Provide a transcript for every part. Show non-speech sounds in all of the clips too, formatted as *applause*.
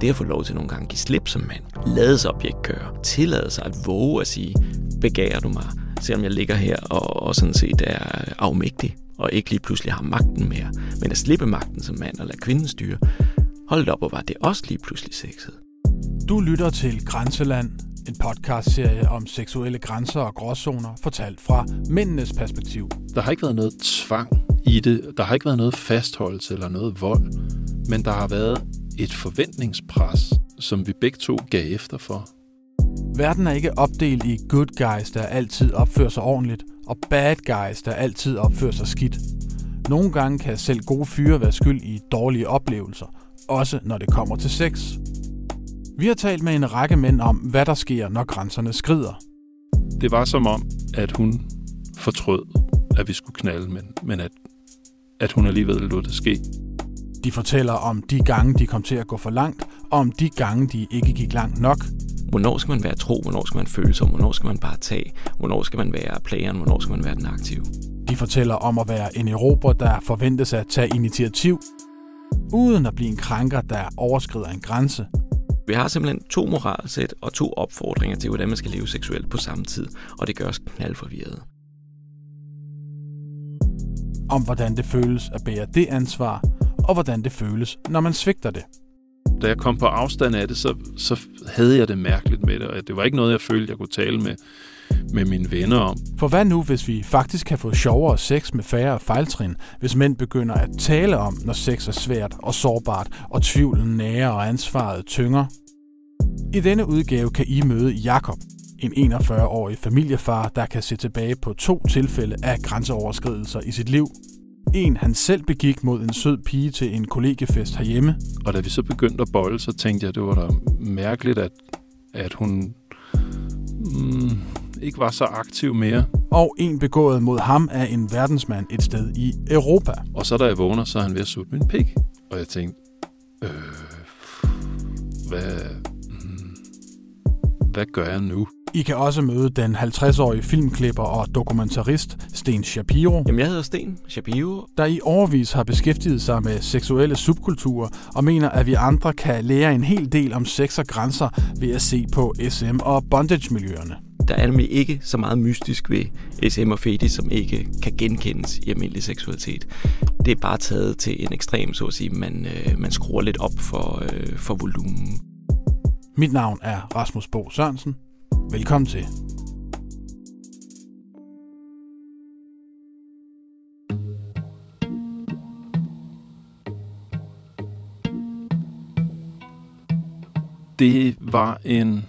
Det at få lov til nogle gange at give slip som mand, lade sig objektkøre, tillade sig at våge at sige, begærer du mig, selvom jeg ligger her og, og sådan set er afmægtig, og ikke lige pludselig har magten mere, men at slippe magten som mand og lade kvinden styre, hold op, og var det også lige pludselig sexet. Du lytter til Grænseland, en podcastserie om seksuelle grænser og gråzoner, fortalt fra mændenes perspektiv. Der har ikke været noget tvang i det. Der har ikke været noget fastholdelse eller noget vold. Men der har været et forventningspres, som vi begge to gav efter for. Verden er ikke opdelt i good guys, der altid opfører sig ordentligt, og bad guys, der altid opfører sig skidt. Nogle gange kan selv gode fyre være skyld i dårlige oplevelser, også når det kommer til sex. Vi har talt med en række mænd om, hvad der sker, når grænserne skrider. Det var som om, at hun fortrød, at vi skulle knalde, men, men at, at hun alligevel lod det ske. De fortæller om de gange, de kom til at gå for langt, og om de gange, de ikke gik langt nok. Hvornår skal man være tro? Hvornår skal man føle sig? Hvornår skal man bare tage? Hvornår skal man være playeren? Hvornår skal man være den aktive? De fortæller om at være en erober, der forventes at tage initiativ, uden at blive en krænker, der overskrider en grænse. Vi har simpelthen to moralsæt og to opfordringer til, hvordan man skal leve seksuelt på samme tid, og det gør os knaldforvirret. Om hvordan det føles at bære det ansvar, og hvordan det føles, når man svigter det. Da jeg kom på afstand af det, så, så havde jeg det mærkeligt med det, og det var ikke noget, jeg følte, jeg kunne tale med, med mine venner om. For hvad nu, hvis vi faktisk kan få sjovere sex med færre fejltrin, hvis mænd begynder at tale om, når sex er svært og sårbart, og tvivlen nærer og ansvaret tynger? I denne udgave kan I møde Jakob, en 41-årig familiefar, der kan se tilbage på to tilfælde af grænseoverskridelser i sit liv. En, han selv begik mod en sød pige til en kollegefest herhjemme. Og da vi så begyndte at bolle, så tænkte jeg, at det var da mærkeligt, at, at hun mm, ikke var så aktiv mere. Og en begået mod ham af en verdensmand et sted i Europa. Og så da jeg vågner, så er han ved at sutte min pik. Og jeg tænkte, øh, hvad, mm, hvad gør jeg nu? I kan også møde den 50-årige filmklipper og dokumentarist Sten Shapiro. Jamen, jeg hedder Sten Shapiro. Der i overvis har beskæftiget sig med seksuelle subkulturer og mener, at vi andre kan lære en hel del om sex og grænser ved at se på SM- og bondage-miljøerne. Der er nemlig ikke så meget mystisk ved SM og fetish, som ikke kan genkendes i almindelig seksualitet. Det er bare taget til en ekstrem, så at sige. Man, øh, man skruer lidt op for, øh, for volumen. Mit navn er Rasmus Bo Sørensen. Velkommen til. Det var en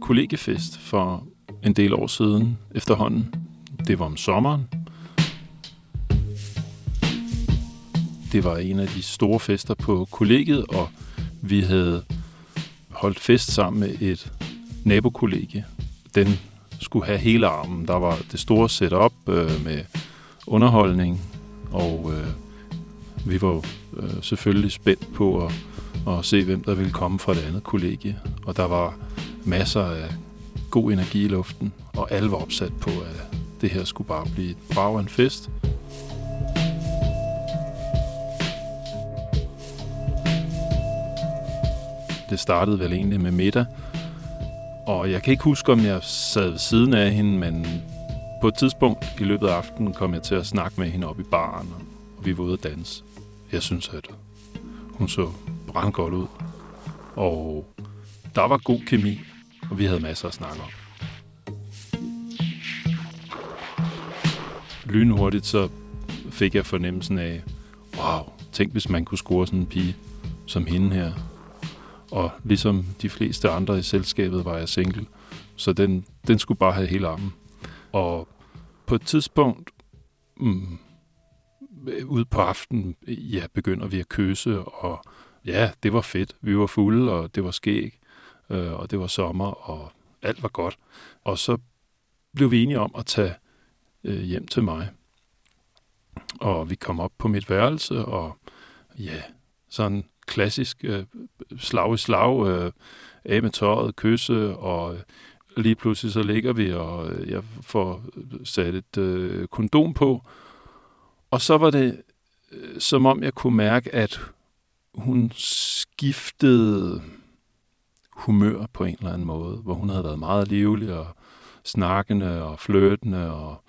kollegefest for en del år siden efterhånden. Det var om sommeren. Det var en af de store fester på kollegiet, og vi havde holdt fest sammen med et nabokollegie. Den skulle have hele armen. Der var det store setup øh, med underholdning, og øh, vi var øh, selvfølgelig spændt på at, at se, hvem der ville komme fra det andet kollegie. Og der var masser af god energi i luften, og alle var opsat på, at det her skulle bare blive et brag en fest. Det startede vel egentlig med middag, og jeg kan ikke huske, om jeg sad ved siden af hende, men på et tidspunkt i løbet af aftenen kom jeg til at snakke med hende op i baren, og vi var ude at danse. Jeg synes, at hun så brandgodt ud, og der var god kemi, og vi havde masser at snakke om. Lynhurtigt så fik jeg fornemmelsen af, wow, tænk hvis man kunne score sådan en pige som hende her. Og ligesom de fleste andre i selskabet var jeg single, så den, den skulle bare have hele armen. Og på et tidspunkt, mm, ude på aftenen, ja, begynder vi at kysse, og ja, det var fedt. Vi var fulde, og det var skæg, øh, og det var sommer, og alt var godt. Og så blev vi enige om at tage øh, hjem til mig. Og vi kom op på mit værelse, og ja, sådan klassisk øh, slag i slag, øh, af med tøjet, kysse, og lige pludselig så ligger vi, og jeg får sat et øh, kondom på. Og så var det, øh, som om jeg kunne mærke, at hun skiftede humør på en eller anden måde, hvor hun havde været meget livlig og snakkende og fløtende og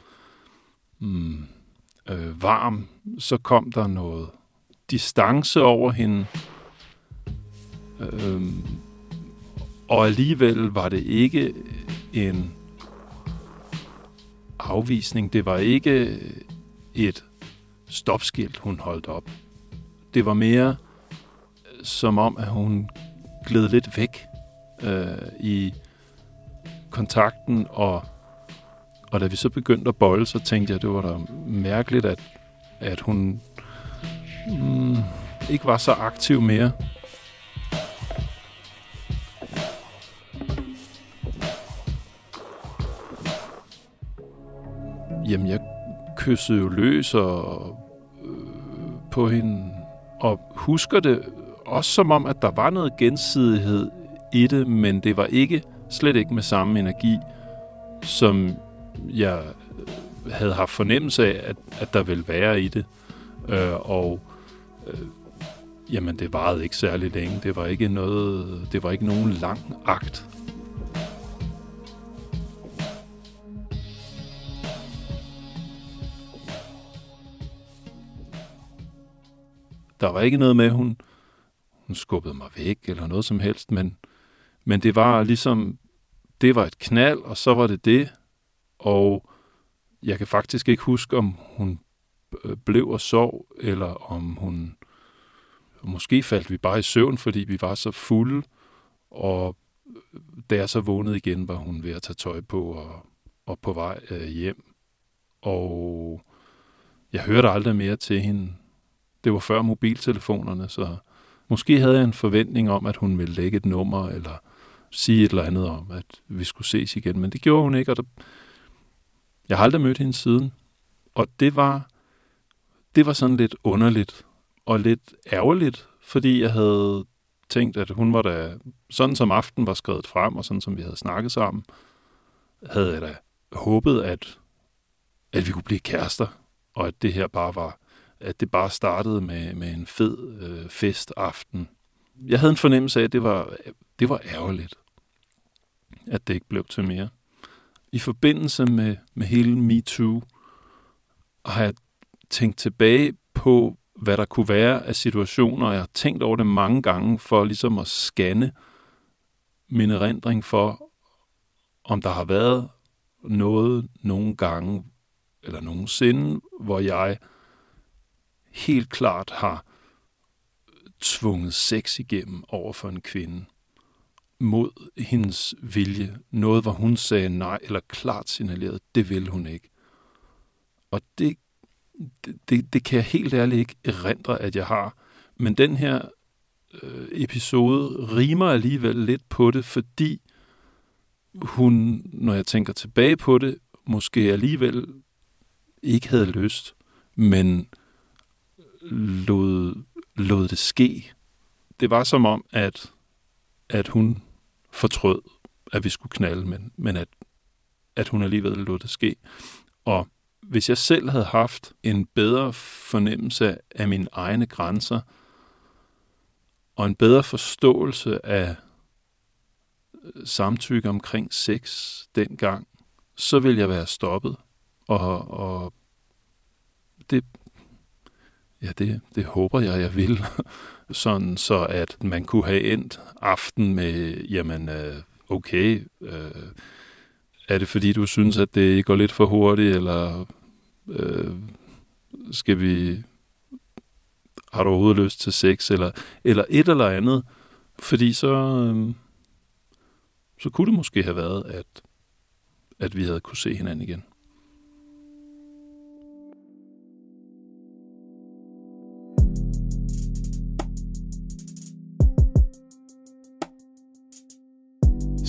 mm, øh, varm, så kom der noget distance over hende. Øhm, og alligevel var det ikke en afvisning. Det var ikke et stopskilt, hun holdt op. Det var mere øh, som om, at hun gled lidt væk øh, i kontakten, og, og da vi så begyndte at bolle, så tænkte jeg, at det var da mærkeligt, at, at hun mm, ikke var så aktiv mere. Jamen, jeg kyssede jo løs og, øh, på hende, og husker det også som om, at der var noget gensidighed i det, men det var ikke slet ikke med samme energi, som jeg havde haft fornemmelse af, at, at der ville være i det. Øh, og øh, jamen, det varede ikke særlig længe. Det var ikke noget, det var ikke nogen lang akt. Der var ikke noget med, hun, hun skubbede mig væk eller noget som helst, men, men det var ligesom, det var et knald, og så var det det, og jeg kan faktisk ikke huske, om hun Øh, blev og sov, eller om hun... Måske faldt vi bare i søvn, fordi vi var så fulde, og da jeg så vågnede igen, var hun ved at tage tøj på og, og på vej øh, hjem. Og jeg hørte aldrig mere til hende. Det var før mobiltelefonerne, så måske havde jeg en forventning om, at hun ville lægge et nummer, eller sige et eller andet om, at vi skulle ses igen. Men det gjorde hun ikke, og der... jeg har aldrig mødt hende siden. Og det var det var sådan lidt underligt og lidt ærgerligt, fordi jeg havde tænkt, at hun var da, sådan som aften var skrevet frem, og sådan som vi havde snakket sammen, havde jeg da håbet, at, at vi kunne blive kærester, og at det her bare var, at det bare startede med, med en fed øh, festaften. Jeg havde en fornemmelse af, at det var, det var ærgerligt, at det ikke blev til mere. I forbindelse med, med hele MeToo har jeg tænkt tilbage på, hvad der kunne være af situationer, og jeg har tænkt over det mange gange for ligesom at scanne min erindring for, om der har været noget nogle gange, eller nogensinde, hvor jeg helt klart har tvunget sex igennem over for en kvinde mod hendes vilje. Noget, hvor hun sagde nej, eller klart signalerede, det vil hun ikke. Og det det, det kan jeg helt ærligt ikke erindre, at jeg har. Men den her øh, episode rimer alligevel lidt på det, fordi hun, når jeg tænker tilbage på det, måske alligevel ikke havde lyst, men lod, lod det ske. Det var som om, at, at hun fortrød, at vi skulle knalde, men, men at, at hun alligevel lod det ske. Og hvis jeg selv havde haft en bedre fornemmelse af mine egne grænser, og en bedre forståelse af øh, samtykke omkring sex dengang, så ville jeg være stoppet. Og, og det, ja, det, det håber jeg, jeg vil. *laughs* Sådan så, at man kunne have endt aften med, jamen, øh, okay, øh, er det fordi, du synes, at det går lidt for hurtigt, eller øh, skal vi, har du overhovedet lyst til sex, eller, eller et eller andet, fordi så, øh, så kunne det måske have været, at, at vi havde kunne se hinanden igen.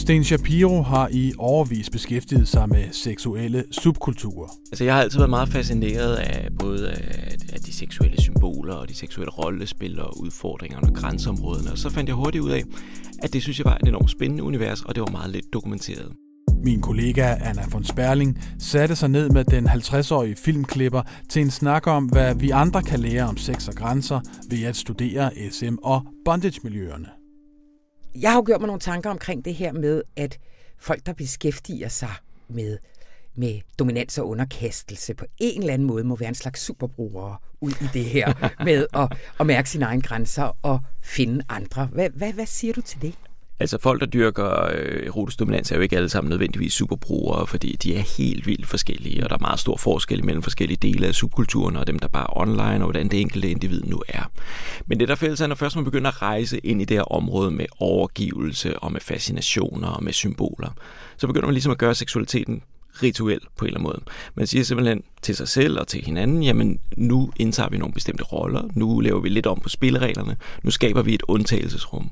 Sten Shapiro har i overvis beskæftiget sig med seksuelle subkulturer. Altså, jeg har altid været meget fascineret af både af de seksuelle symboler og de seksuelle rollespil og udfordringerne og grænseområderne. Og så fandt jeg hurtigt ud af, at det synes jeg var et enormt spændende univers, og det var meget lidt dokumenteret. Min kollega Anna von Sperling satte sig ned med den 50-årige filmklipper til en snak om, hvad vi andre kan lære om sex og grænser ved at studere SM- og bondage-miljøerne. Jeg har jo gjort mig nogle tanker omkring det her med, at folk, der beskæftiger sig med med dominans og underkastelse på en eller anden måde må være en slags superbrugere ud i det her *laughs* med at, at mærke sine egne grænser og finde andre. Hvad, hvad, hvad siger du til det? Altså folk, der dyrker øh, erotisk dominans, er jo ikke alle sammen nødvendigvis superbrugere, fordi de er helt vildt forskellige, og der er meget stor forskel mellem forskellige dele af subkulturen og dem, der bare er online, og hvordan det enkelte individ nu er. Men det der fælles er, når først man begynder at rejse ind i det her område med overgivelse og med fascinationer og med symboler, så begynder man ligesom at gøre seksualiteten rituel på en eller anden måde. Man siger simpelthen til sig selv og til hinanden, jamen nu indtager vi nogle bestemte roller, nu laver vi lidt om på spillereglerne, nu skaber vi et undtagelsesrum.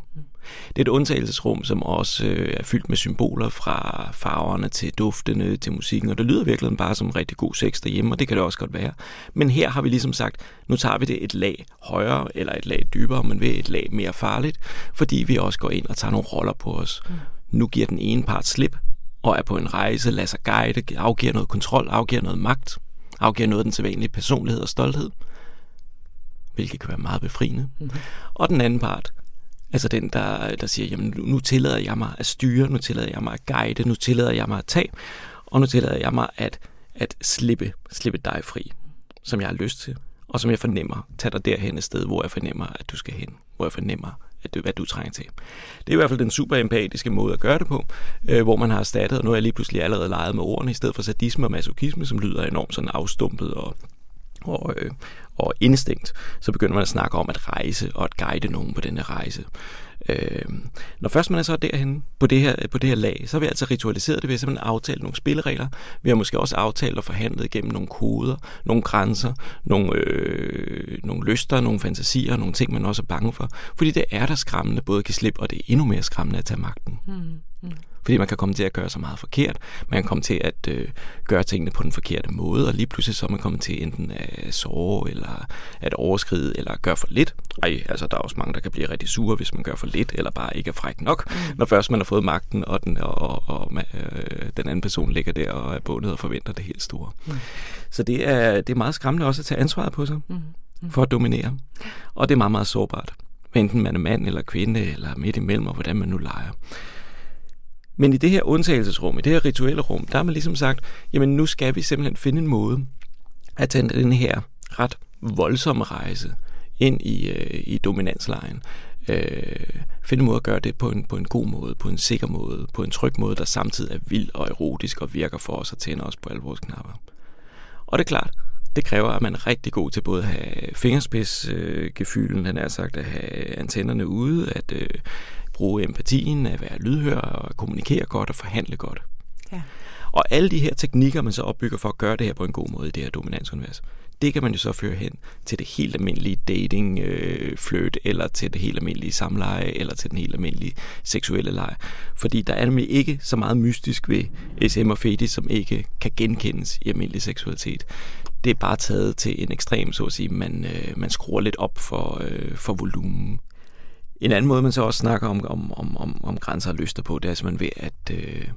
Det er et undtagelsesrum, som også øh, er fyldt med symboler fra farverne til duftene til musikken, og det lyder virkelig bare som rigtig god sex derhjemme, og det kan det også godt være. Men her har vi ligesom sagt, nu tager vi det et lag højere, eller et lag dybere, men ved et lag mere farligt, fordi vi også går ind og tager nogle roller på os. Nu giver den ene part slip, og er på en rejse, lader sig guide, afgiver noget kontrol, afgiver noget magt, afgiver noget af den sædvanlige personlighed og stolthed, hvilket kan være meget befriende. Mm-hmm. Og den anden part, altså den, der, der siger, jamen nu, tillader jeg mig at styre, nu tillader jeg mig at guide, nu tillader jeg mig at tage, og nu tillader jeg mig at, at slippe, slippe dig fri, som jeg har lyst til, og som jeg fornemmer, tag dig derhen et sted, hvor jeg fornemmer, at du skal hen, hvor jeg fornemmer, at det, hvad du trænger til. Det er i hvert fald den super empatiske måde at gøre det på, øh, hvor man har erstattet, og nu er jeg lige pludselig allerede leget med ordene, i stedet for sadisme og masochisme, som lyder enormt sådan afstumpet og, og, øh, og instinkt, så begynder man at snakke om at rejse og at guide nogen på denne rejse. Øh, når først man er så derhen på det, her, på det her lag, så har vi altså ritualiseret det ved at simpelthen aftale nogle spilleregler. Vi har måske også aftalt og forhandlet gennem nogle koder, nogle grænser, nogle, øh, nogle lyster, nogle fantasier, nogle ting, man også er bange for. Fordi det er der skræmmende både at give slip, og det er endnu mere skræmmende at tage magten. Mm. Mm. Fordi man kan komme til at gøre så meget forkert. Man kan komme til at øh, gøre tingene på den forkerte måde, og lige pludselig så er man kommet til enten at sove, eller at overskride, eller gøre for lidt. Ej, altså der er også mange, der kan blive rigtig sure, hvis man gør for lidt, eller bare ikke er fræk nok, mm. når først man har fået magten, og den, og, og, og øh, den anden person ligger der og er bundet og forventer det helt store. Mm. Så det er, det er meget skræmmende også at tage ansvaret på sig, mm. Mm. for at dominere. Og det er meget, meget sårbart. Enten man er mand eller kvinde, eller midt imellem, og hvordan man nu leger. Men i det her undtagelsesrum, i det her rituelle rum, der har man ligesom sagt, jamen nu skal vi simpelthen finde en måde at tage den her ret voldsomme rejse ind i, øh, i dominanslejen. Øh, finde en måde at gøre det på en, på en god måde, på en sikker måde, på en tryg måde, der samtidig er vild og erotisk og virker for os og tænder os på alle vores knapper. Og det er klart, det kræver, at man er rigtig god til både at have fingerspidsgefylen, øh, han er sagt, at have antennerne ude, at øh, bruge empatien, at være lydhør og kommunikere godt og forhandle godt. Ja. Og alle de her teknikker, man så opbygger for at gøre det her på en god måde i det her dominansunivers, det kan man jo så føre hen til det helt almindelige dating øh, flirt, eller til det helt almindelige samleje, eller til den helt almindelige seksuelle leje. Fordi der er nemlig ikke så meget mystisk ved SM og feti, som ikke kan genkendes i almindelig seksualitet. Det er bare taget til en ekstrem, så at sige, man, øh, man skruer lidt op for, øh, for volumen. En anden måde, man så også snakker om, om, om, om, om grænser og lyster på, det er simpelthen ved at, øh,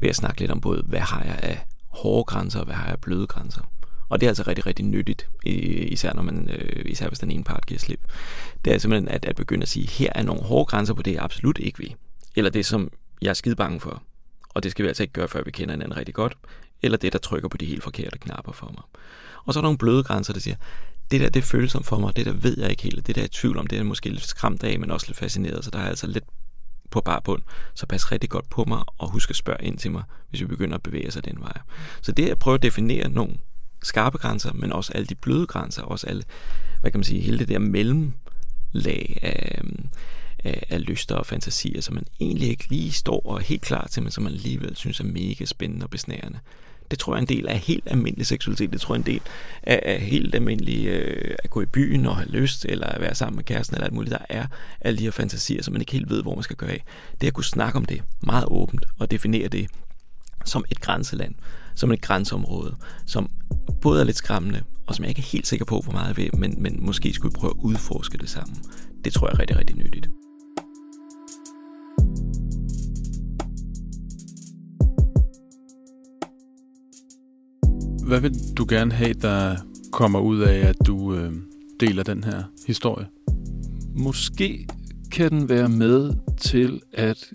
ved at snakke lidt om både, hvad har jeg af hårde grænser, og hvad har jeg af bløde grænser. Og det er altså rigtig, rigtig nyttigt, især, når man, øh, især hvis den ene part giver slip. Det er simpelthen at, at begynde at sige, her er nogle hårde grænser på det, jeg absolut ikke vil. Eller det, som jeg er skide bange for. Og det skal vi altså ikke gøre, før vi kender hinanden rigtig godt. Eller det, der trykker på de helt forkerte knapper for mig. Og så er der nogle bløde grænser, der siger, det der, det er følsomt for mig, det der ved jeg ikke helt, det der er i tvivl om, det er måske lidt skræmt af, men også lidt fascineret, så der er altså lidt på bare bund. Så pas rigtig godt på mig, og husk at spørge ind til mig, hvis vi begynder at bevæge sig den vej. Så det er at prøve at definere nogle skarpe grænser, men også alle de bløde grænser, også alle, hvad kan man sige, hele det der mellemlag af, af, af lyster og fantasier, som man egentlig ikke lige står og er helt klar til, men som man alligevel synes er mega spændende og besnærende. Det tror jeg er en del af helt almindelig seksualitet. Det tror jeg er en del af, af helt almindelig øh, at gå i byen og have lyst, eller at være sammen med kæresten, eller alt muligt. Der er alle de her fantasier, som man ikke helt ved, hvor man skal gøre af. Det at kunne snakke om det meget åbent og definere det som et grænseland, som et grænseområde, som både er lidt skræmmende, og som jeg ikke er helt sikker på, hvor meget jeg ved, men, men måske skulle prøve at udforske det sammen. Det tror jeg er rigtig, rigtig nyttigt. Hvad vil du gerne have, der kommer ud af, at du øh, deler den her historie? Måske kan den være med til at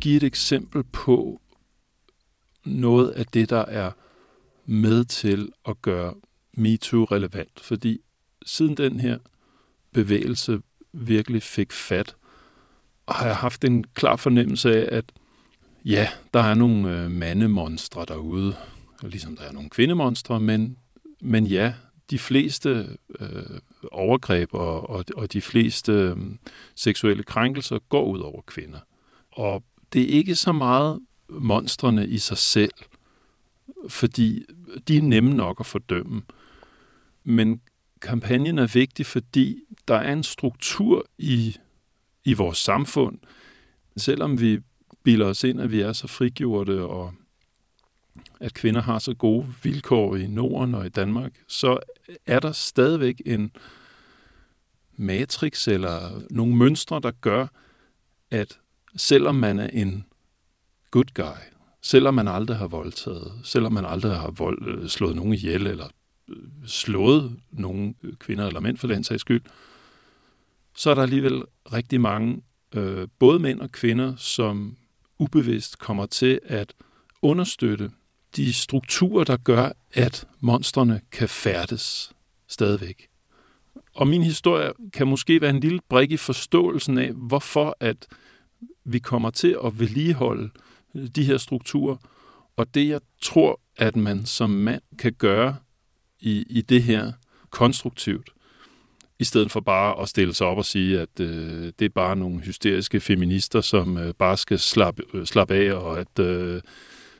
give et eksempel på noget af det, der er med til at gøre MeToo relevant. Fordi siden den her bevægelse virkelig fik fat, har jeg haft en klar fornemmelse af, at ja, der er nogle øh, mandemonstre derude, ligesom der er nogle kvindemonstre, men, men ja, de fleste øh, overgreb og, og, og de fleste øh, seksuelle krænkelser går ud over kvinder. Og det er ikke så meget monstrene i sig selv, fordi de er nemme nok at fordømme. Men kampagnen er vigtig, fordi der er en struktur i, i vores samfund, selvom vi bilder os ind, at vi er så frigjorte og at kvinder har så gode vilkår i Norden og i Danmark, så er der stadigvæk en matrix eller nogle mønstre, der gør, at selvom man er en good guy, selvom man aldrig har voldtaget, selvom man aldrig har vold, øh, slået nogen ihjel eller øh, slået nogen øh, kvinder eller mænd for den sags skyld, så er der alligevel rigtig mange, øh, både mænd og kvinder, som ubevidst kommer til at understøtte de strukturer, der gør, at monstrene kan færdes stadigvæk. Og min historie kan måske være en lille brik i forståelsen af, hvorfor at vi kommer til at vedligeholde øh, de her strukturer. Og det, jeg tror, at man som mand kan gøre i, i det her konstruktivt, i stedet for bare at stille sig op og sige, at øh, det er bare nogle hysteriske feminister, som øh, bare skal slappe, øh, slappe af, og at øh,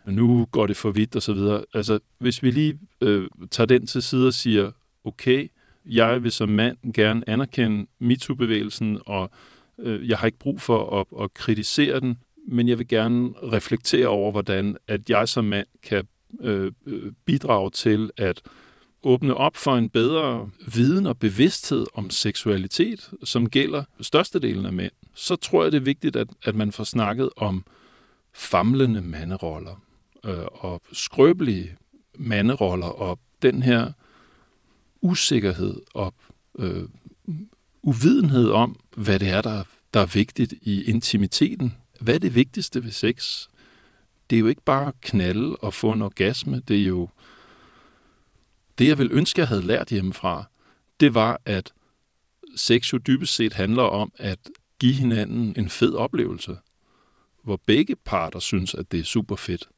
nu går det for vidt og så videre. Altså, hvis vi lige øh, tager den til side og siger, okay, jeg vil som mand gerne anerkende MeToo-bevægelsen, og øh, jeg har ikke brug for at, at kritisere den, men jeg vil gerne reflektere over, hvordan at jeg som mand kan øh, øh bidrage til at åbne op for en bedre viden og bevidsthed om seksualitet, som gælder størstedelen af mænd, så tror jeg, det er vigtigt, at, at man får snakket om famlende manderoller øh, og skrøbelige manderoller og den her usikkerhed og øh, uvidenhed om, hvad det er, der, der er vigtigt i intimiteten. Hvad er det vigtigste ved sex? Det er jo ikke bare knalde og få en orgasme. Det er jo det, jeg vil ønske, jeg havde lært hjemmefra. Det var, at sex jo dybest set handler om at give hinanden en fed oplevelse, hvor begge parter synes, at det er super fedt.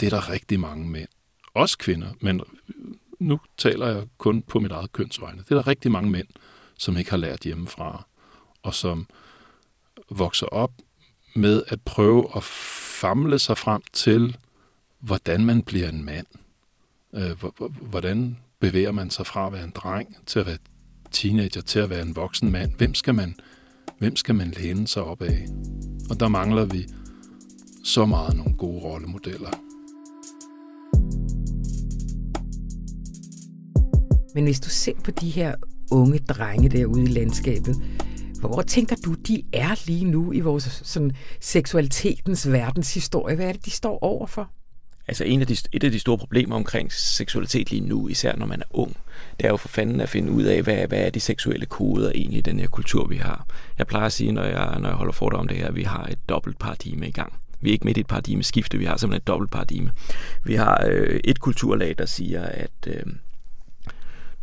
Det er der rigtig mange mænd. Også kvinder, men nu taler jeg kun på mit eget kønsvegne. Det er der rigtig mange mænd, som ikke har lært hjemmefra, og som vokser op med at prøve at famle sig frem til, hvordan man bliver en mand. Øh, hvordan bevæger man sig fra at være en dreng til at være teenager, til at være en voksen mand? Hvem skal man, hvem skal man læne sig op af? Og der mangler vi så meget nogle gode rollemodeller. Men hvis du ser på de her unge drenge derude i landskabet, hvor tænker du, de er lige nu i vores sådan, seksualitetens verdenshistorie? Hvad er det, de står overfor? Altså en af de, et af de store problemer omkring seksualitet lige nu, især når man er ung, det er jo for fanden at finde ud af, hvad, hvad er de seksuelle koder egentlig i den her kultur, vi har. Jeg plejer at sige, når jeg, når jeg holder for om det her, at vi har et dobbelt paradigme i gang. Vi er ikke midt i et paradigmeskifte, vi har simpelthen et dobbelt paradigme. Vi har øh, et kulturlag, der siger, at øh,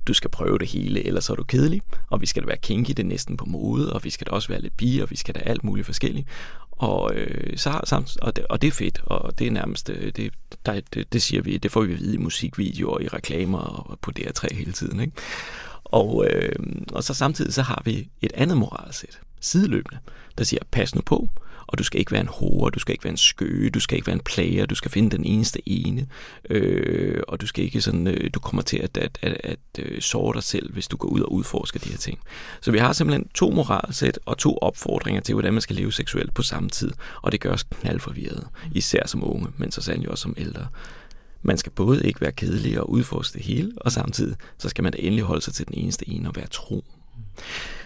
du skal prøve det hele, ellers er du kedelig, og vi skal da være kinky, det er næsten på mode, og vi skal da også være lidt bi, og vi skal da alt muligt forskelligt. Og, øh, så, samt, og, det, og det er fedt, og det er nærmest, øh, det, der, det, det siger vi, det får vi at vide i musikvideoer, i reklamer og på DR3 hele tiden. Ikke? Og, øh, og så samtidig så har vi et andet moralsæt, sideløbende, der siger, pas nu på, og du skal ikke være en hore, du skal ikke være en skøge, du skal ikke være en plager, du skal finde den eneste ene, øh, og du skal ikke sådan, øh, du kommer til at, at, at, at øh, såre dig selv, hvis du går ud og udforsker de her ting. Så vi har simpelthen to moralsæt og to opfordringer til, hvordan man skal leve seksuelt på samme tid, og det gør os knaldforvirret, især som unge, men så sandelig også som ældre. Man skal både ikke være kedelig og udforske det hele, og samtidig så skal man da endelig holde sig til den eneste ene og være tro.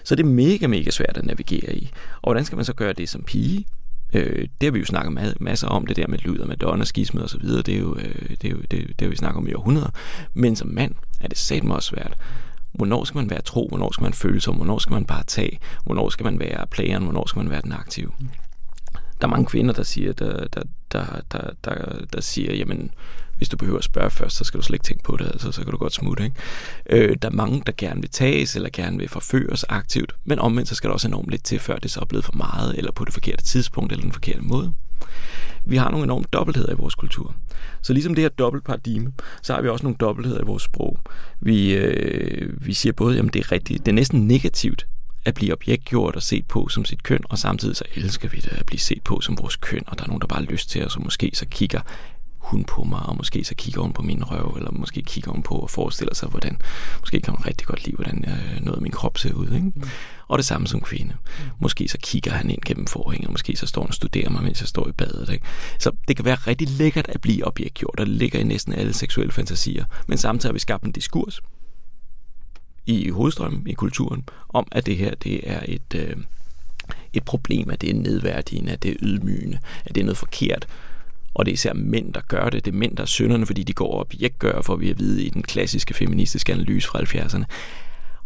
Så det er mega, mega svært at navigere i. Og hvordan skal man så gøre det som pige? Øh, det har vi jo snakket masser om, det der med Luther, Madonna, skismet og så videre, det er jo, øh, det, er jo det, det har vi snakket om i århundreder. Men som mand er det satme også svært. Hvornår skal man være tro? Hvornår skal man føle sig? Hvornår skal man bare tage? Hvornår skal man være playeren? Hvornår skal man være den aktive? Der er mange kvinder, der siger, der, der, der, der, der, der siger, jamen, hvis du behøver at spørge først, så skal du slet ikke tænke på det, altså, så kan du godt smutte. Ikke? Øh, der er mange, der gerne vil tages, eller gerne vil forføres aktivt, men omvendt så skal der også enormt lidt til, før det så er blevet for meget, eller på det forkerte tidspunkt, eller den forkerte måde. Vi har nogle enorme dobbeltheder i vores kultur. Så ligesom det her dobbeltparadigme, så har vi også nogle dobbeltheder i vores sprog. Vi, øh, vi siger både, at det er rigtigt, det er næsten negativt, at blive objektgjort og set på som sit køn, og samtidig så elsker vi det at blive set på som vores køn, og der er nogen, der bare har lyst til os, og måske så kigger hun på mig, og måske så kigger hun på min røv, eller måske kigger hun på og forestiller sig, hvordan, måske kan hun rigtig godt lide, hvordan jeg, noget af min krop ser ud. Ikke? Mm. Og det samme som kvinde. Mm. Måske så kigger han ind gennem forhængen, og måske så står han og studerer mig, mens jeg står i badet. Ikke? Så det kan være rigtig lækkert at blive objektgjort, og det ligger i næsten alle seksuelle fantasier. Men samtidig har vi skabt en diskurs i hovedstrømmen, i kulturen, om at det her det er et, øh, et problem, at det er nedværdigende, at det er ydmygende, at det er noget forkert, og det er især mænd, der gør det. Det er mænd, der er sønderne, fordi de går op objektgør, for vi at vide i den klassiske feministiske analyse fra 70'erne.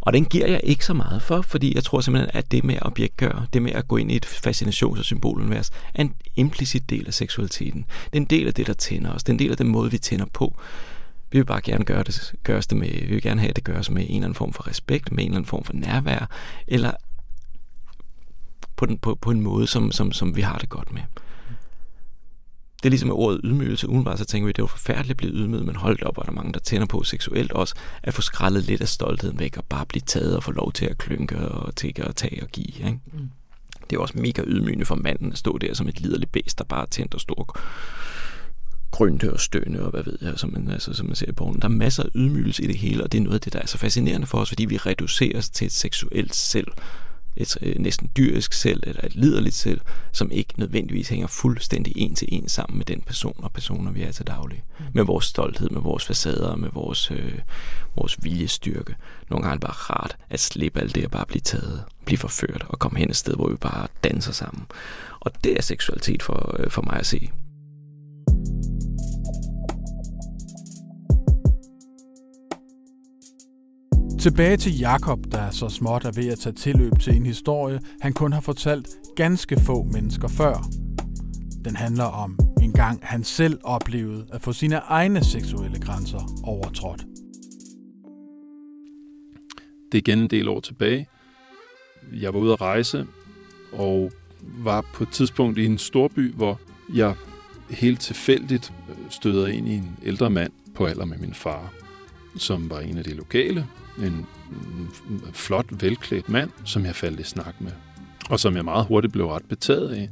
Og den giver jeg ikke så meget for, fordi jeg tror simpelthen, at det med at objektgøre, det med at gå ind i et fascinations- og symbolunivers, er en implicit del af seksualiteten. Det er en del af det, der tænder os. Det er en del af den måde, vi tænder på. Vi vil bare gerne gøre det, gøres det med, vi vil gerne have, at det gøres med en eller anden form for respekt, med en eller anden form for nærvær, eller på, den, på, på en måde, som, som, som vi har det godt med det er ligesom med ordet ydmygelse. Udenbart så tænker vi, at det er jo forfærdeligt at blive ydmyget, men holdt op, og der er mange, der tænder på seksuelt også, at få skrællet lidt af stoltheden væk, og bare blive taget og få lov til at klynke og tække og tage og give. Ikke? Mm. Det er også mega ydmygende for manden at stå der som et liderligt bæst, der bare er tændt og stor grønte og stønne og hvad ved jeg, som man, altså, som man ser i bogen. Der er masser af ydmygelse i det hele, og det er noget af det, der er så fascinerende for os, fordi vi reduceres til et seksuelt selv, et næsten dyrisk selv, eller et liderligt selv, som ikke nødvendigvis hænger fuldstændig en til en sammen med den person og personer, vi er til daglig. Mm. Med vores stolthed, med vores facader, med vores, øh, vores viljestyrke. Nogle gange er det bare rart at slippe alt det og bare blive taget, blive forført og komme hen et sted, hvor vi bare danser sammen. Og det er seksualitet for, øh, for mig at se. Tilbage til Jakob, der så småt er ved at tage tilløb til en historie, han kun har fortalt ganske få mennesker før. Den handler om en gang han selv oplevede at få sine egne seksuelle grænser overtrådt. Det er igen en del år tilbage. Jeg var ude at rejse, og var på et tidspunkt i en storby, hvor jeg helt tilfældigt øh, støder ind i en ældre mand på alder med min far, som var en af de lokale, en flot, velklædt mand, som jeg faldt i snak med, og som jeg meget hurtigt blev ret betaget af.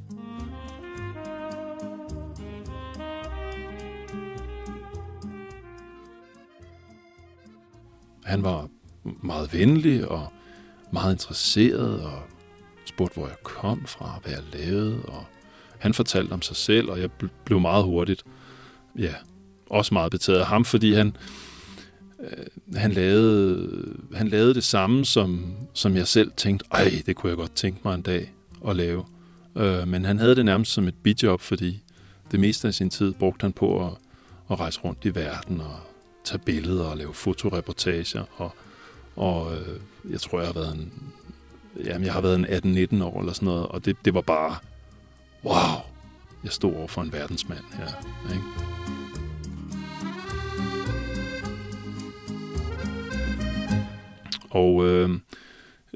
Han var meget venlig og meget interesseret og spurgte, hvor jeg kom fra, hvad jeg lavede, og han fortalte om sig selv, og jeg blev meget hurtigt, ja, også meget betaget af ham, fordi han, øh, han, lavede, han lavede det samme, som, som jeg selv tænkte, ej, det kunne jeg godt tænke mig en dag at lave. Øh, men han havde det nærmest som et bidjob, fordi det meste af sin tid brugte han på at, at rejse rundt i verden og tage billeder og lave fotoreportager. Og, og øh, jeg tror, jeg har været en, jamen, jeg har været en 18-19 år eller sådan noget, og det, det var bare, wow, jeg stod over for en verdensmand her. Ikke? Og øh,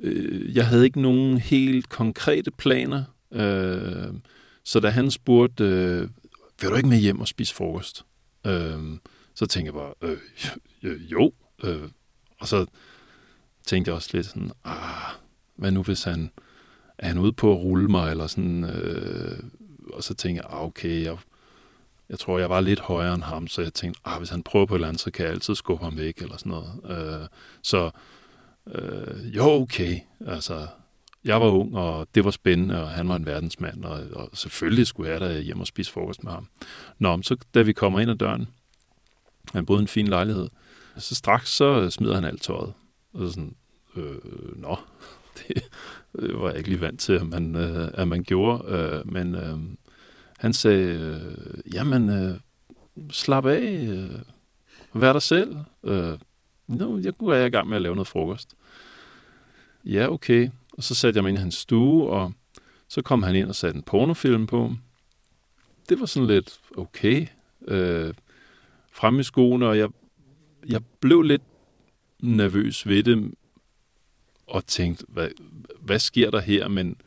øh, jeg havde ikke nogen helt konkrete planer, øh, så da han spurgte, øh, vil du ikke med hjem og spise frokost? Øh, så tænkte jeg bare, øh, jo. Øh, og så tænkte jeg også lidt sådan, ah, hvad nu hvis han, er han ude på at rulle mig, eller sådan, øh, og så tænkte jeg, ah, okay, jeg, jeg tror, jeg var lidt højere end ham, så jeg tænkte, ah, hvis han prøver på et eller andet, så kan jeg altid skubbe ham væk, eller sådan noget. Øh, så øh, jo, okay. Altså, jeg var ung, og det var spændende, og han var en verdensmand, og, og selvfølgelig skulle jeg da hjem og spise frokost med ham. Nå, så da vi kommer ind ad døren, han boede en fin lejlighed, så straks så smider han alt tøjet. Og så sådan, øh, nå, *laughs* det øh, var jeg ikke lige vant til, at man, øh, at man gjorde. Øh, men øh, han sagde, øh, jamen, øh, slap af, øh, vær dig selv, øh, nu jeg går være i gang med at lave noget frokost. Ja, okay. Og så satte jeg mig ind i hans stue, og så kom han ind og satte en pornofilm på. Det var sådan lidt okay. Øh, frem i skoene, og jeg, jeg blev lidt nervøs ved det, og tænkte, hvad, hvad sker der her? Men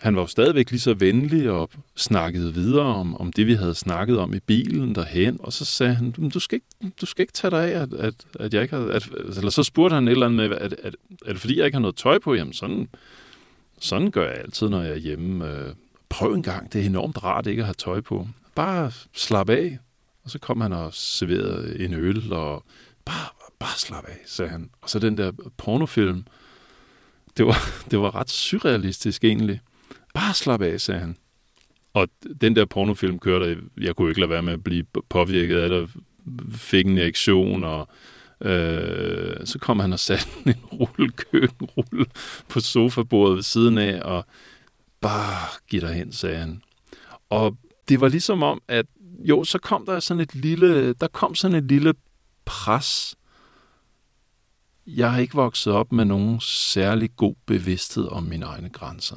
han var jo stadigvæk lige så venlig og snakkede videre om, om det, vi havde snakket om i bilen derhen. Og så sagde han, du skal ikke, du skal ikke tage dig af, at, at, at jeg ikke har... At, eller så spurgte han et eller andet med, at, at, at, det fordi, jeg ikke har noget tøj på? Jamen sådan, sådan gør jeg altid, når jeg er hjemme. Øh, prøv en gang, det er enormt rart ikke at have tøj på. Bare slap af. Og så kom han og serverede en øl, og bare, bare slap af, sagde han. Og så den der pornofilm, det var, *laughs* det var ret surrealistisk egentlig. Bare slap af, sagde han. Og den der pornofilm kørte, jeg kunne ikke lade være med at blive påvirket af det, fik en reaktion, og øh, så kom han og satte en *laughs* rulle køkkenrulle på sofabordet ved siden af, og bare giv dig hen, sagde han. Og det var ligesom om, at jo, så kom der sådan et lille, der kom sådan et lille pres. Jeg har ikke vokset op med nogen særlig god bevidsthed om mine egne grænser.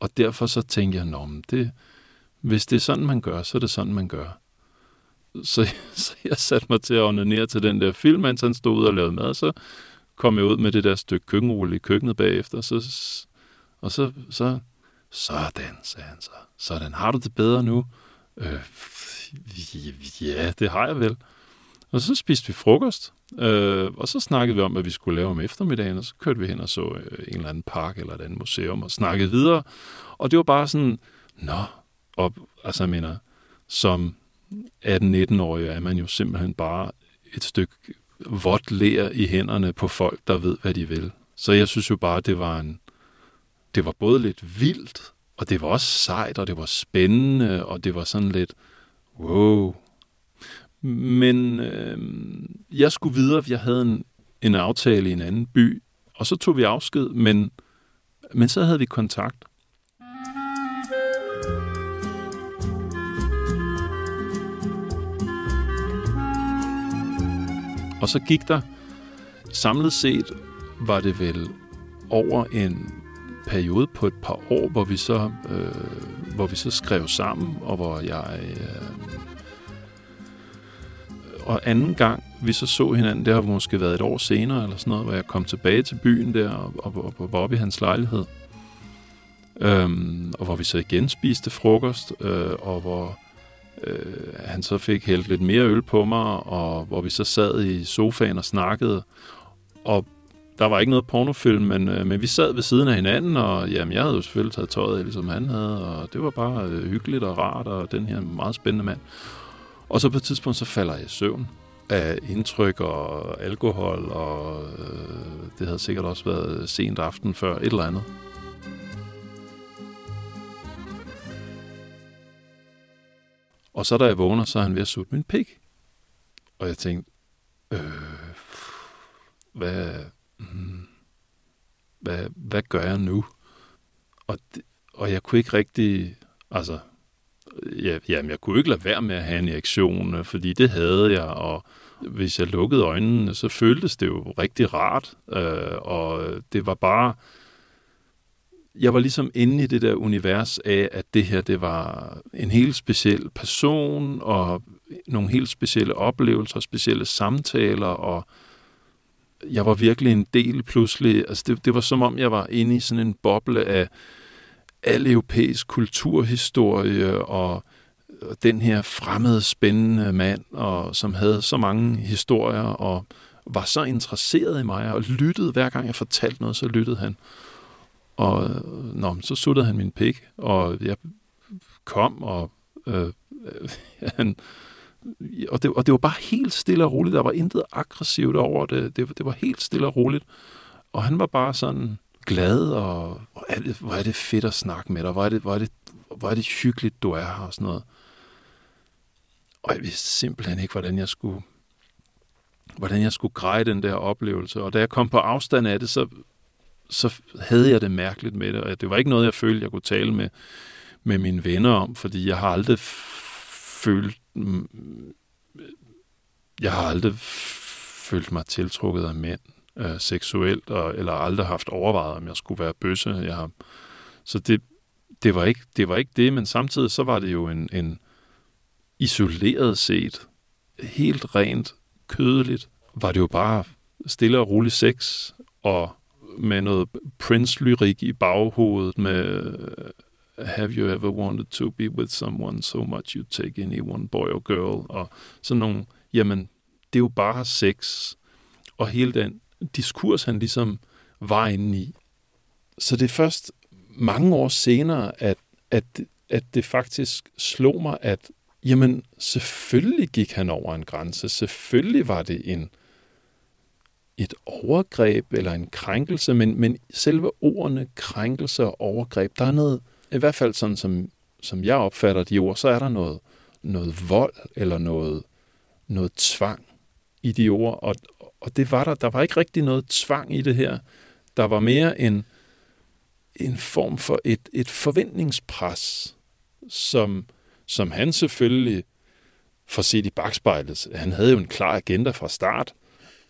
Og derfor så tænkte jeg, Nå, det, hvis det er sådan, man gør, så er det sådan, man gør. Så, *laughs* så jeg satte mig til at onanere til den der film, mens han stod ud og lavede mad, så kom jeg ud med det der stykke køkkenrulle i køkkenet bagefter, så, og så, så, sådan, sagde han så. Sådan, har du det bedre nu? Øh, ja, det har jeg vel. Og så spiste vi frokost, øh, og så snakkede vi om, hvad vi skulle lave om eftermiddagen, og så kørte vi hen og så øh, en eller anden park eller et andet museum og snakkede videre. Og det var bare sådan, nå, og, altså jeg mener, som 18-19-årig er man jo simpelthen bare et stykke vådt lær i hænderne på folk, der ved, hvad de vil. Så jeg synes jo bare, det var en, det var både lidt vildt, og det var også sejt, og det var spændende, og det var sådan lidt, wow, men øh, jeg skulle videre, jeg havde en, en aftale i en anden by, og så tog vi afsked, men, men så havde vi kontakt. Og så gik der, samlet set var det vel over en periode på et par år, hvor vi så, øh, hvor vi så skrev sammen, og hvor jeg øh, og anden gang, vi så så hinanden, det har måske været et år senere, eller sådan noget, hvor jeg kom tilbage til byen der, og, og, og var oppe i hans lejlighed. Øhm, og hvor vi så igen spiste frokost, øh, og hvor øh, han så fik hældt lidt mere øl på mig, og hvor vi så sad i sofaen og snakkede. Og der var ikke noget pornofilm, men, øh, men vi sad ved siden af hinanden, og jamen, jeg havde jo selvfølgelig taget tøjet af, ligesom han havde, og det var bare øh, hyggeligt og rart, og den her meget spændende mand. Og så på et tidspunkt, så falder jeg i søvn af indtryk og alkohol, og øh, det havde sikkert også været sent aften før, et eller andet. Og så da jeg vågner, så er han ved at sutte min pik. Og jeg tænkte, øh, hvad, hmm, hvad, hvad gør jeg nu? Og, det, og jeg kunne ikke rigtig, altså, ja, jamen, jeg kunne ikke lade være med at have en reaktion, øh, fordi det havde jeg, og hvis jeg lukkede øjnene, så føltes det jo rigtig rart, øh, og det var bare, jeg var ligesom inde i det der univers af, at det her, det var en helt speciel person, og nogle helt specielle oplevelser, specielle samtaler, og jeg var virkelig en del pludselig, altså det, det var som om, jeg var inde i sådan en boble af, al europæisk kulturhistorie og den her fremmede, spændende mand, og som havde så mange historier og var så interesseret i mig og lyttede hver gang jeg fortalte noget, så lyttede han. Og øh, nå, så suttede han min pik, og jeg kom, og øh, *laughs* han, og det, og det var bare helt stille og roligt. Der var intet aggressivt over det. Det, det var helt stille og roligt. Og han var bare sådan, glad, og hvor er, det, hvor er det fedt at snakke med dig, hvor er det, hvor er det, hvor er det hyggeligt, du er her, og sådan noget. Og jeg vidste simpelthen ikke, hvordan jeg skulle hvordan jeg skulle greje den der oplevelse. Og da jeg kom på afstand af det, så, så havde jeg det mærkeligt med det. Og det var ikke noget, jeg følte, jeg kunne tale med, med mine venner om, fordi jeg har aldrig følt... Jeg har aldrig følt mig tiltrukket af mænd øh, seksuelt, og, eller aldrig haft overvejet, om jeg skulle være bøsse. Jeg har, så det, det, var ikke, det var ikke det, men samtidig så var det jo en, en isoleret set, helt rent kødeligt, var det jo bare stille og rolig sex, og med noget Prince-lyrik i baghovedet med Have you ever wanted to be with someone so much you take any one boy or girl? Og sådan nogle, jamen, det er jo bare sex. Og hele den diskurs, han ligesom var inde i. Så det er først mange år senere, at, at, at det faktisk slog mig, at jamen, selvfølgelig gik han over en grænse. Selvfølgelig var det en, et overgreb eller en krænkelse, men, men selve ordene krænkelse og overgreb, der er noget, i hvert fald sådan som, som jeg opfatter de ord, så er der noget, noget vold eller noget, noget tvang i de ord, og, og det var der, der var ikke rigtig noget tvang i det her. Der var mere en, en form for et, et forventningspres, som, som han selvfølgelig får set i bagspejlet. Han havde jo en klar agenda fra start,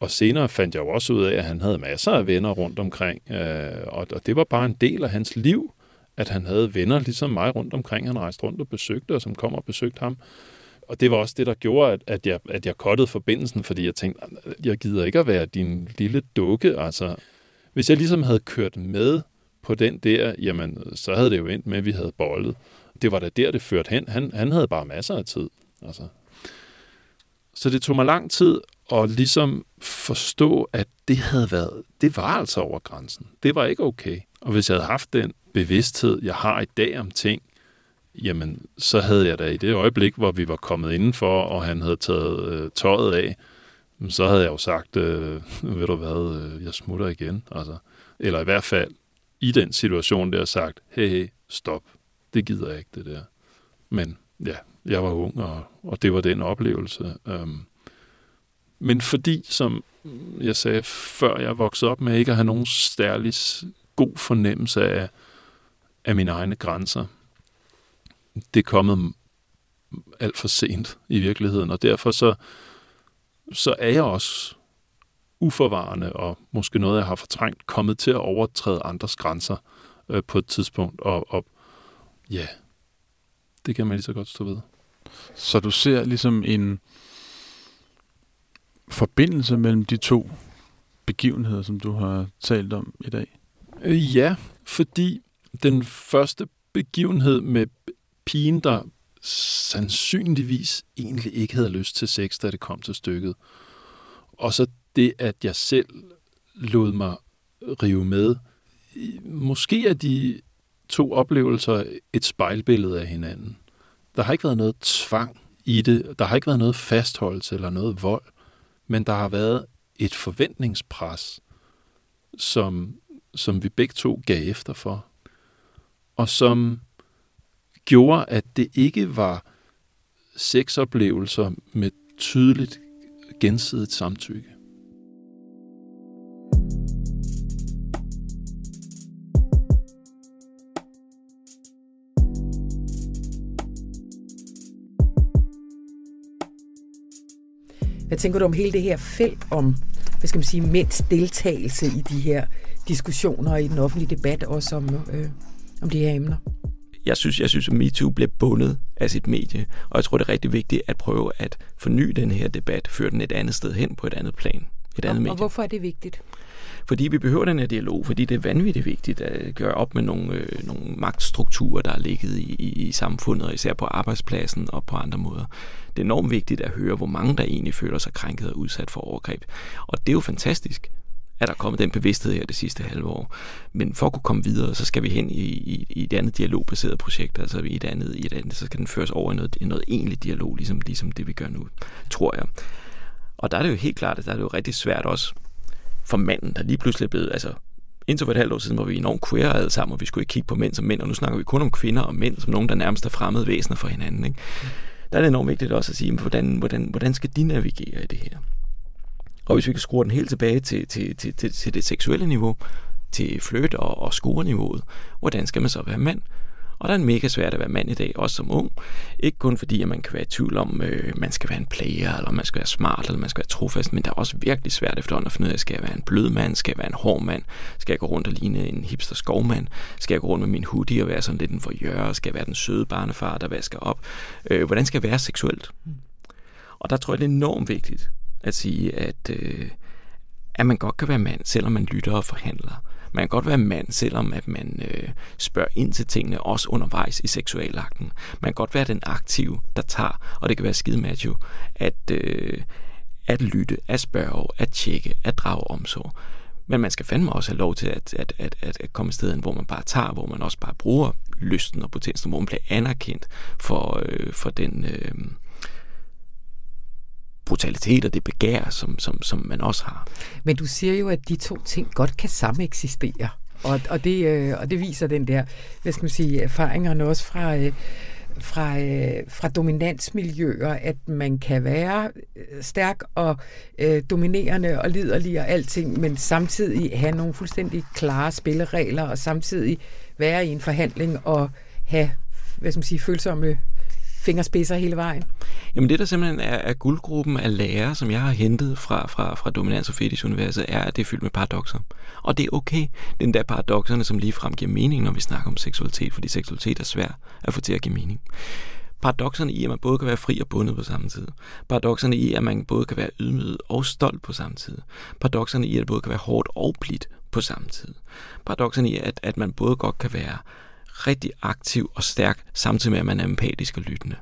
og senere fandt jeg jo også ud af, at han havde masser af venner rundt omkring, øh, og, og det var bare en del af hans liv, at han havde venner ligesom mig rundt omkring. Han rejste rundt og besøgte, og som kom og besøgte ham. Og det var også det, der gjorde, at, at, jeg, at jeg kottede forbindelsen, fordi jeg tænkte, jeg gider ikke at være din lille dukke. Altså, hvis jeg ligesom havde kørt med på den der, jamen, så havde det jo endt med, at vi havde bollet. Det var da der, det førte hen. Han, han havde bare masser af tid. Altså. Så det tog mig lang tid at ligesom forstå, at det havde været, det var altså over grænsen. Det var ikke okay. Og hvis jeg havde haft den bevidsthed, jeg har i dag om ting, jamen, så havde jeg da i det øjeblik, hvor vi var kommet indenfor, og han havde taget øh, tøjet af, så havde jeg jo sagt, øh, ved du hvad, øh, jeg smutter igen. Altså, eller i hvert fald i den situation der sagt, hey, hey, stop, det gider jeg ikke, det der. Men ja, jeg var ung, og, og det var den oplevelse. Øhm, men fordi, som jeg sagde før, jeg voksede op med ikke at have nogen særlig god fornemmelse af, af mine egne grænser, det er kommet alt for sent i virkeligheden, og derfor så, så er jeg også uforvarende, og måske noget, jeg har fortrængt, kommet til at overtræde andres grænser øh, på et tidspunkt, og, og ja, det kan man lige så godt stå ved. Så du ser ligesom en forbindelse mellem de to begivenheder, som du har talt om i dag? Øh, ja, fordi den første begivenhed med pigen, der sandsynligvis egentlig ikke havde lyst til sex, da det kom til stykket. Og så det, at jeg selv lod mig rive med. Måske er de to oplevelser et spejlbillede af hinanden. Der har ikke været noget tvang i det. Der har ikke været noget fastholdelse eller noget vold. Men der har været et forventningspres, som, som vi begge to gav efter for. Og som gjorde, at det ikke var sexoplevelser med tydeligt gensidigt samtykke. Hvad tænker du om hele det her felt om, hvad skal man sige, mænds deltagelse i de her diskussioner og i den offentlige debat, også om, øh, om de her emner? Jeg synes, jeg synes, at MeToo bliver bundet af sit medie, og jeg tror, det er rigtig vigtigt at prøve at forny den her debat, føre den et andet sted hen på et andet plan, et andet og, medie. Og hvorfor er det vigtigt? Fordi vi behøver den her dialog, fordi det er vanvittigt vigtigt at gøre op med nogle, øh, nogle magtstrukturer, der er ligget i, i, i samfundet, og især på arbejdspladsen og på andre måder. Det er enormt vigtigt at høre, hvor mange der egentlig føler sig krænket og udsat for overgreb. Og det er jo fantastisk, er der kommet den bevidsthed her det sidste halve år. Men for at kunne komme videre, så skal vi hen i, i, i et andet dialogbaseret projekt, altså i et andet, i et andet, så skal den føres over i noget, i noget egentlig dialog, ligesom, ligesom det vi gør nu, tror jeg. Og der er det jo helt klart, at der er det jo rigtig svært også for manden, der lige pludselig er blevet, altså indtil for et halvt år siden var vi enormt queer alle sammen, og vi skulle ikke kigge på mænd som mænd, og nu snakker vi kun om kvinder og mænd som nogen, der nærmest er fremmede væsener for hinanden. Ikke? Der er det enormt vigtigt også at sige, hvordan, hvordan, hvordan skal de navigere i det her? Og hvis vi kan skrue den helt tilbage til, til, til, til, til det seksuelle niveau, til flirt og, og scoreniveauet, hvordan skal man så være mand? Og der er mega svært at være mand i dag, også som ung. Ikke kun fordi, at man kan være i tvivl om, øh, man skal være en player, eller man skal være smart, eller man skal være trofast, men der er også virkelig svært efterhånden at finde ud af, skal jeg være en blød mand, skal jeg være en hård mand, skal jeg gå rundt og ligne en hipster skovmand, skal jeg gå rundt med min hoodie og være sådan lidt en forjør, skal jeg være den søde barnefar, der vasker op. Øh, hvordan skal jeg være seksuelt? Og der tror jeg, det er enormt vigtigt at sige, at, øh, at man godt kan være mand, selvom man lytter og forhandler. Man kan godt være mand, selvom at man øh, spørger ind til tingene, også undervejs i seksualakten. Man kan godt være den aktive, der tager, og det kan være skide macho, at, øh, at lytte, at spørge, at tjekke, at drage omsorg. Men man skal fandme også have lov til at, at, at, at, at komme steden, hvor man bare tager, hvor man også bare bruger lysten og potensen, hvor man bliver anerkendt for, øh, for den... Øh, brutalitet og det begær, som, som, som man også har. Men du siger jo, at de to ting godt kan sameksistere. Og, og, det, øh, og det viser den der, hvad skal man sige, erfaringerne også fra, øh, fra, øh, fra dominansmiljøer, at man kan være øh, stærk og øh, dominerende og liderlig og alting, men samtidig have nogle fuldstændig klare spilleregler, og samtidig være i en forhandling og have hvad skal man sige, følsomme fingerspidser hele vejen? Jamen det, der simpelthen er, er guldgruppen af lærere, som jeg har hentet fra, fra, fra Dominans og Fetish-universet, er, at det er fyldt med paradoxer. Og det er okay. Det er der paradoxerne, som lige frem giver mening, når vi snakker om seksualitet, fordi seksualitet er svært at få til at give mening. Paradoxerne i, at man både kan være fri og bundet på samme tid. Paradoxerne i, at man både kan være ydmyget og stolt på samme tid. Paradoxerne i, at det både kan være hårdt og blidt på samme tid. Paradoxerne i, at, at man både godt kan være rigtig aktiv og stærk, samtidig med, at man er empatisk og lyttende.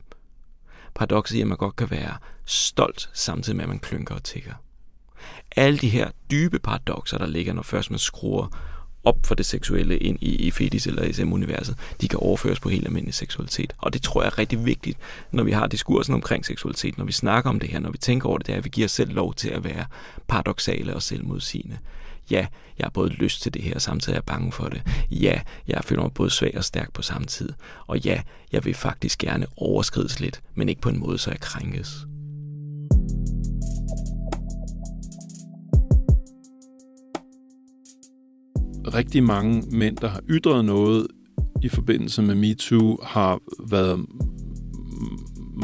Paradokset i, at man godt kan være stolt, samtidig med, at man klynker og tigger. Alle de her dybe paradoxer, der ligger, når først man skruer op for det seksuelle ind i, i fetis eller SM-universet, de kan overføres på helt almindelig seksualitet. Og det tror jeg er rigtig vigtigt, når vi har diskursen omkring seksualitet, når vi snakker om det her, når vi tænker over det, det er, at vi giver os selv lov til at være paradoxale og selvmodsigende ja, jeg har både lyst til det her, og samtidig er jeg bange for det. Ja, jeg føler mig både svag og stærk på samme tid. Og ja, jeg vil faktisk gerne overskrides lidt, men ikke på en måde, så jeg krænkes. Rigtig mange mænd, der har ytret noget i forbindelse med MeToo, har været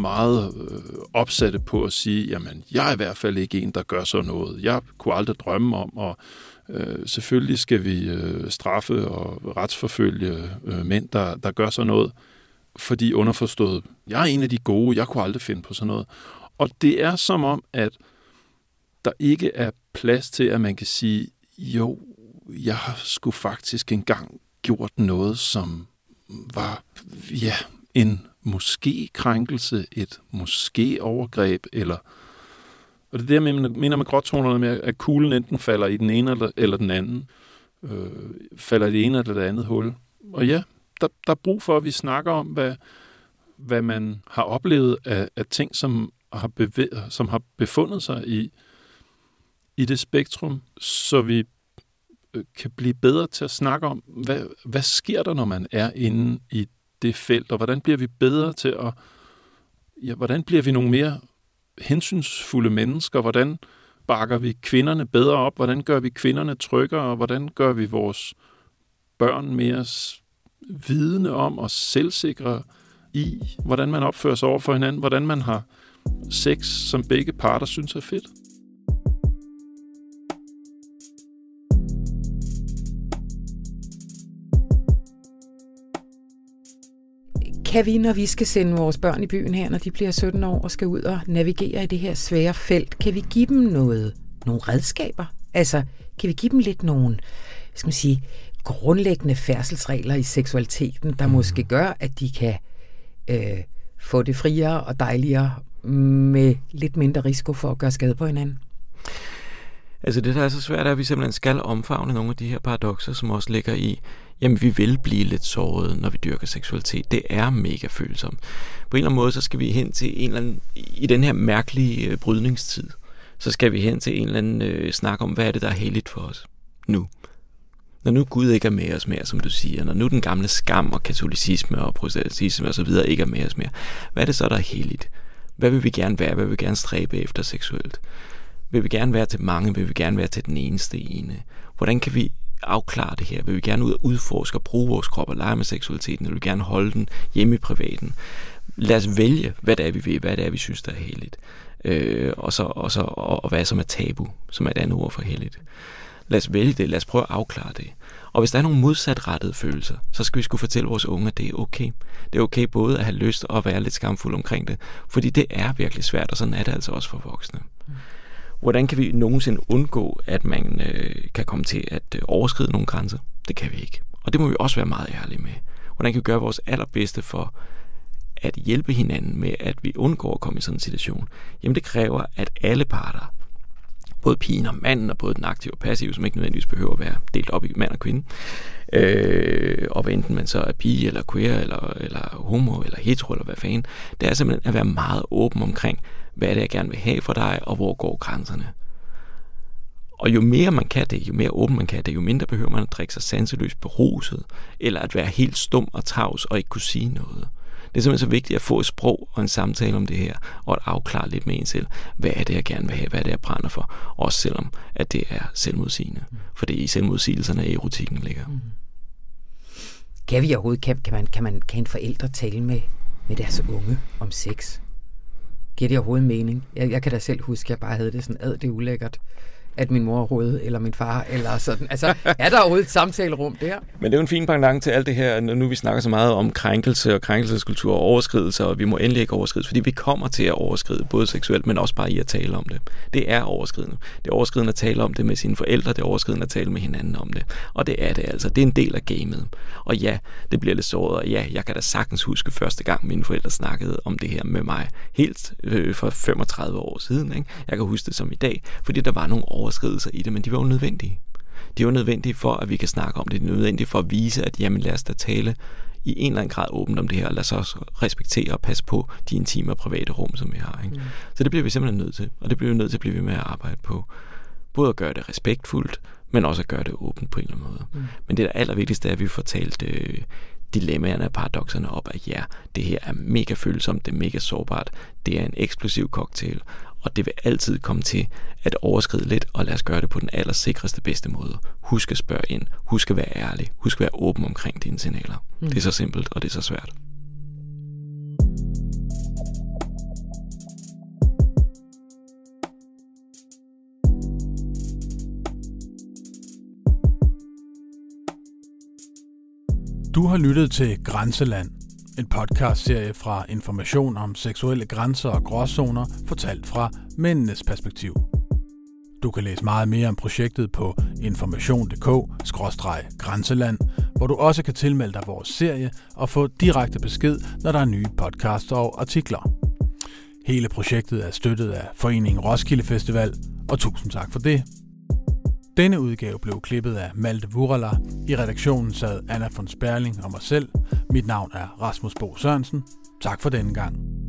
meget øh, opsatte på at sige, jamen, jeg er i hvert fald ikke en, der gør sådan noget. Jeg kunne aldrig drømme om at Øh, selvfølgelig skal vi øh, straffe og retsforfølge øh, mænd, der, der gør sådan noget, fordi underforstået, jeg er en af de gode, jeg kunne aldrig finde på sådan noget. Og det er som om, at der ikke er plads til, at man kan sige, jo, jeg har sgu faktisk engang gjort noget, som var, ja, en måske krænkelse, et måske overgreb, eller og det er det, jeg mener med gråtonerne med, at kuglen enten falder i den ene eller, eller den anden. Øh, falder i det ene eller det andet hul. Og ja, der, der er brug for, at vi snakker om, hvad, hvad man har oplevet af, af ting, som har, bevæget, som har befundet sig i, i det spektrum, så vi øh, kan blive bedre til at snakke om, hvad, hvad sker der, når man er inde i det felt, og hvordan bliver vi bedre til at, ja, hvordan bliver vi nogle mere hensynsfulde mennesker? Hvordan bakker vi kvinderne bedre op? Hvordan gør vi kvinderne tryggere? og Hvordan gør vi vores børn mere vidende om og selvsikre i, hvordan man opfører sig over for hinanden, hvordan man har sex, som begge parter synes er fedt? Kan vi, når vi skal sende vores børn i byen her, når de bliver 17 år og skal ud og navigere i det her svære felt, kan vi give dem noget, nogle redskaber? Altså, kan vi give dem lidt nogle, skal man sige, grundlæggende færdselsregler i seksualiteten, der mm. måske gør, at de kan øh, få det friere og dejligere med lidt mindre risiko for at gøre skade på hinanden? Altså det, der er så svært, er, at vi simpelthen skal omfavne nogle af de her paradoxer, som også ligger i, jamen vi vil blive lidt såret, når vi dyrker seksualitet. Det er mega følsomt. På en eller anden måde, så skal vi hen til en eller anden, i den her mærkelige øh, brydningstid, så skal vi hen til en eller anden øh, snak om, hvad er det, der er heldigt for os nu. Når nu Gud ikke er med os mere, som du siger, når nu den gamle skam og katolicisme og protestantisme og så videre ikke er med os mere, hvad er det så, der er heldigt? Hvad vil vi gerne være? Hvad vil vi gerne stræbe efter seksuelt? Vil vi gerne være til mange? Vil vi gerne være til den eneste ene? Hvordan kan vi afklare det her? Vil vi gerne ud og udforske og bruge vores krop og lege med seksualiteten? Eller vil vi gerne holde den hjemme i privaten? Lad os vælge, hvad det er, vi vil, hvad det er, vi synes, der er heldigt. Øh, og, så, og, så, og, og hvad som er tabu, som er et andet ord for heldigt. Lad os vælge det, lad os prøve at afklare det. Og hvis der er nogle modsatrettede følelser, så skal vi skulle fortælle vores unge, at det er okay. Det er okay både at have lyst og at være lidt skamfuld omkring det, fordi det er virkelig svært, og sådan er det altså også for voksne. Mm. Hvordan kan vi nogensinde undgå, at man øh, kan komme til at øh, overskride nogle grænser? Det kan vi ikke. Og det må vi også være meget ærlige med. Hvordan kan vi gøre vores allerbedste for at hjælpe hinanden med, at vi undgår at komme i sådan en situation? Jamen det kræver, at alle parter, både pigen og manden, og både den aktive og passive, som ikke nødvendigvis behøver at være delt op i mand og kvinde. Øh, og hvad enten man så er pige, eller queer, eller, eller homo, eller hetero, eller hvad fanden. Det er simpelthen at være meget åben omkring, hvad er det, jeg gerne vil have for dig, og hvor går grænserne. Og jo mere man kan det, jo mere åben man kan det, jo mindre behøver man at drikke sig sanseløst beruset, eller at være helt stum og tavs og ikke kunne sige noget. Det er simpelthen så vigtigt at få et sprog og en samtale om det her, og at afklare lidt med en selv, hvad er det, jeg gerne vil have, hvad er det, jeg brænder for, også selvom at det er selvmodsigende. For det er i selvmodsigelserne, at erotikken ligger. Mm. Kan vi overhovedet, kan, kan, man, kan, man, kan en forældre tale med, med deres unge om sex? Giver det overhovedet mening? Jeg, jeg kan da selv huske, at jeg bare havde det sådan, ad det er ulækkert at min mor er eller min far, eller sådan. Altså, er der overhovedet et samtalerum der? Men det er jo en fin pendant til alt det her, når nu vi snakker så meget om krænkelse og krænkelseskultur og overskridelse, og vi må endelig ikke overskride, fordi vi kommer til at overskride, både seksuelt, men også bare i at tale om det. Det er overskridende. Det er overskridende at tale om det med sine forældre, det er overskridende at tale med hinanden om det. Og det er det altså. Det er en del af gamet. Og ja, det bliver lidt såret, og ja, jeg kan da sagtens huske første gang, mine forældre snakkede om det her med mig, helt øh, for 35 år siden. Ikke? Jeg kan huske det som i dag, fordi der var nogle overskridelser i det, men de var jo nødvendige. De var nødvendige for, at vi kan snakke om det. De er nødvendige for at vise, at jamen, lad os da tale i en eller anden grad åbent om det her, og lad os også respektere og passe på de intime og private rum, som vi har. Ikke? Mm. Så det bliver vi simpelthen nødt til, og det bliver vi nødt til at blive ved med at arbejde på. Både at gøre det respektfuldt, men også at gøre det åbent på en eller anden måde. Mm. Men det der allervigtigste er, at vi får talt øh, dilemmaerne og paradoxerne op, at ja, det her er mega følsomt, det er mega sårbart, det er en eksplosiv cocktail, og det vil altid komme til at overskride lidt, og lad os gøre det på den allersikreste bedste måde. Husk at spørge ind, husk at være ærlig, husk at være åben omkring dine signaler. Mm. Det er så simpelt, og det er så svært. Du har lyttet til Grænseland, en podcastserie fra Information om seksuelle grænser og gråzoner, fortalt fra mændenes perspektiv. Du kan læse meget mere om projektet på information.dk-grænseland, hvor du også kan tilmelde dig vores serie og få direkte besked, når der er nye podcasts og artikler. Hele projektet er støttet af Foreningen Roskilde Festival, og tusind tak for det. Denne udgave blev klippet af Malte Vurala. I redaktionen sad Anna von Sperling og mig selv. Mit navn er Rasmus Bo Sørensen. Tak for denne gang.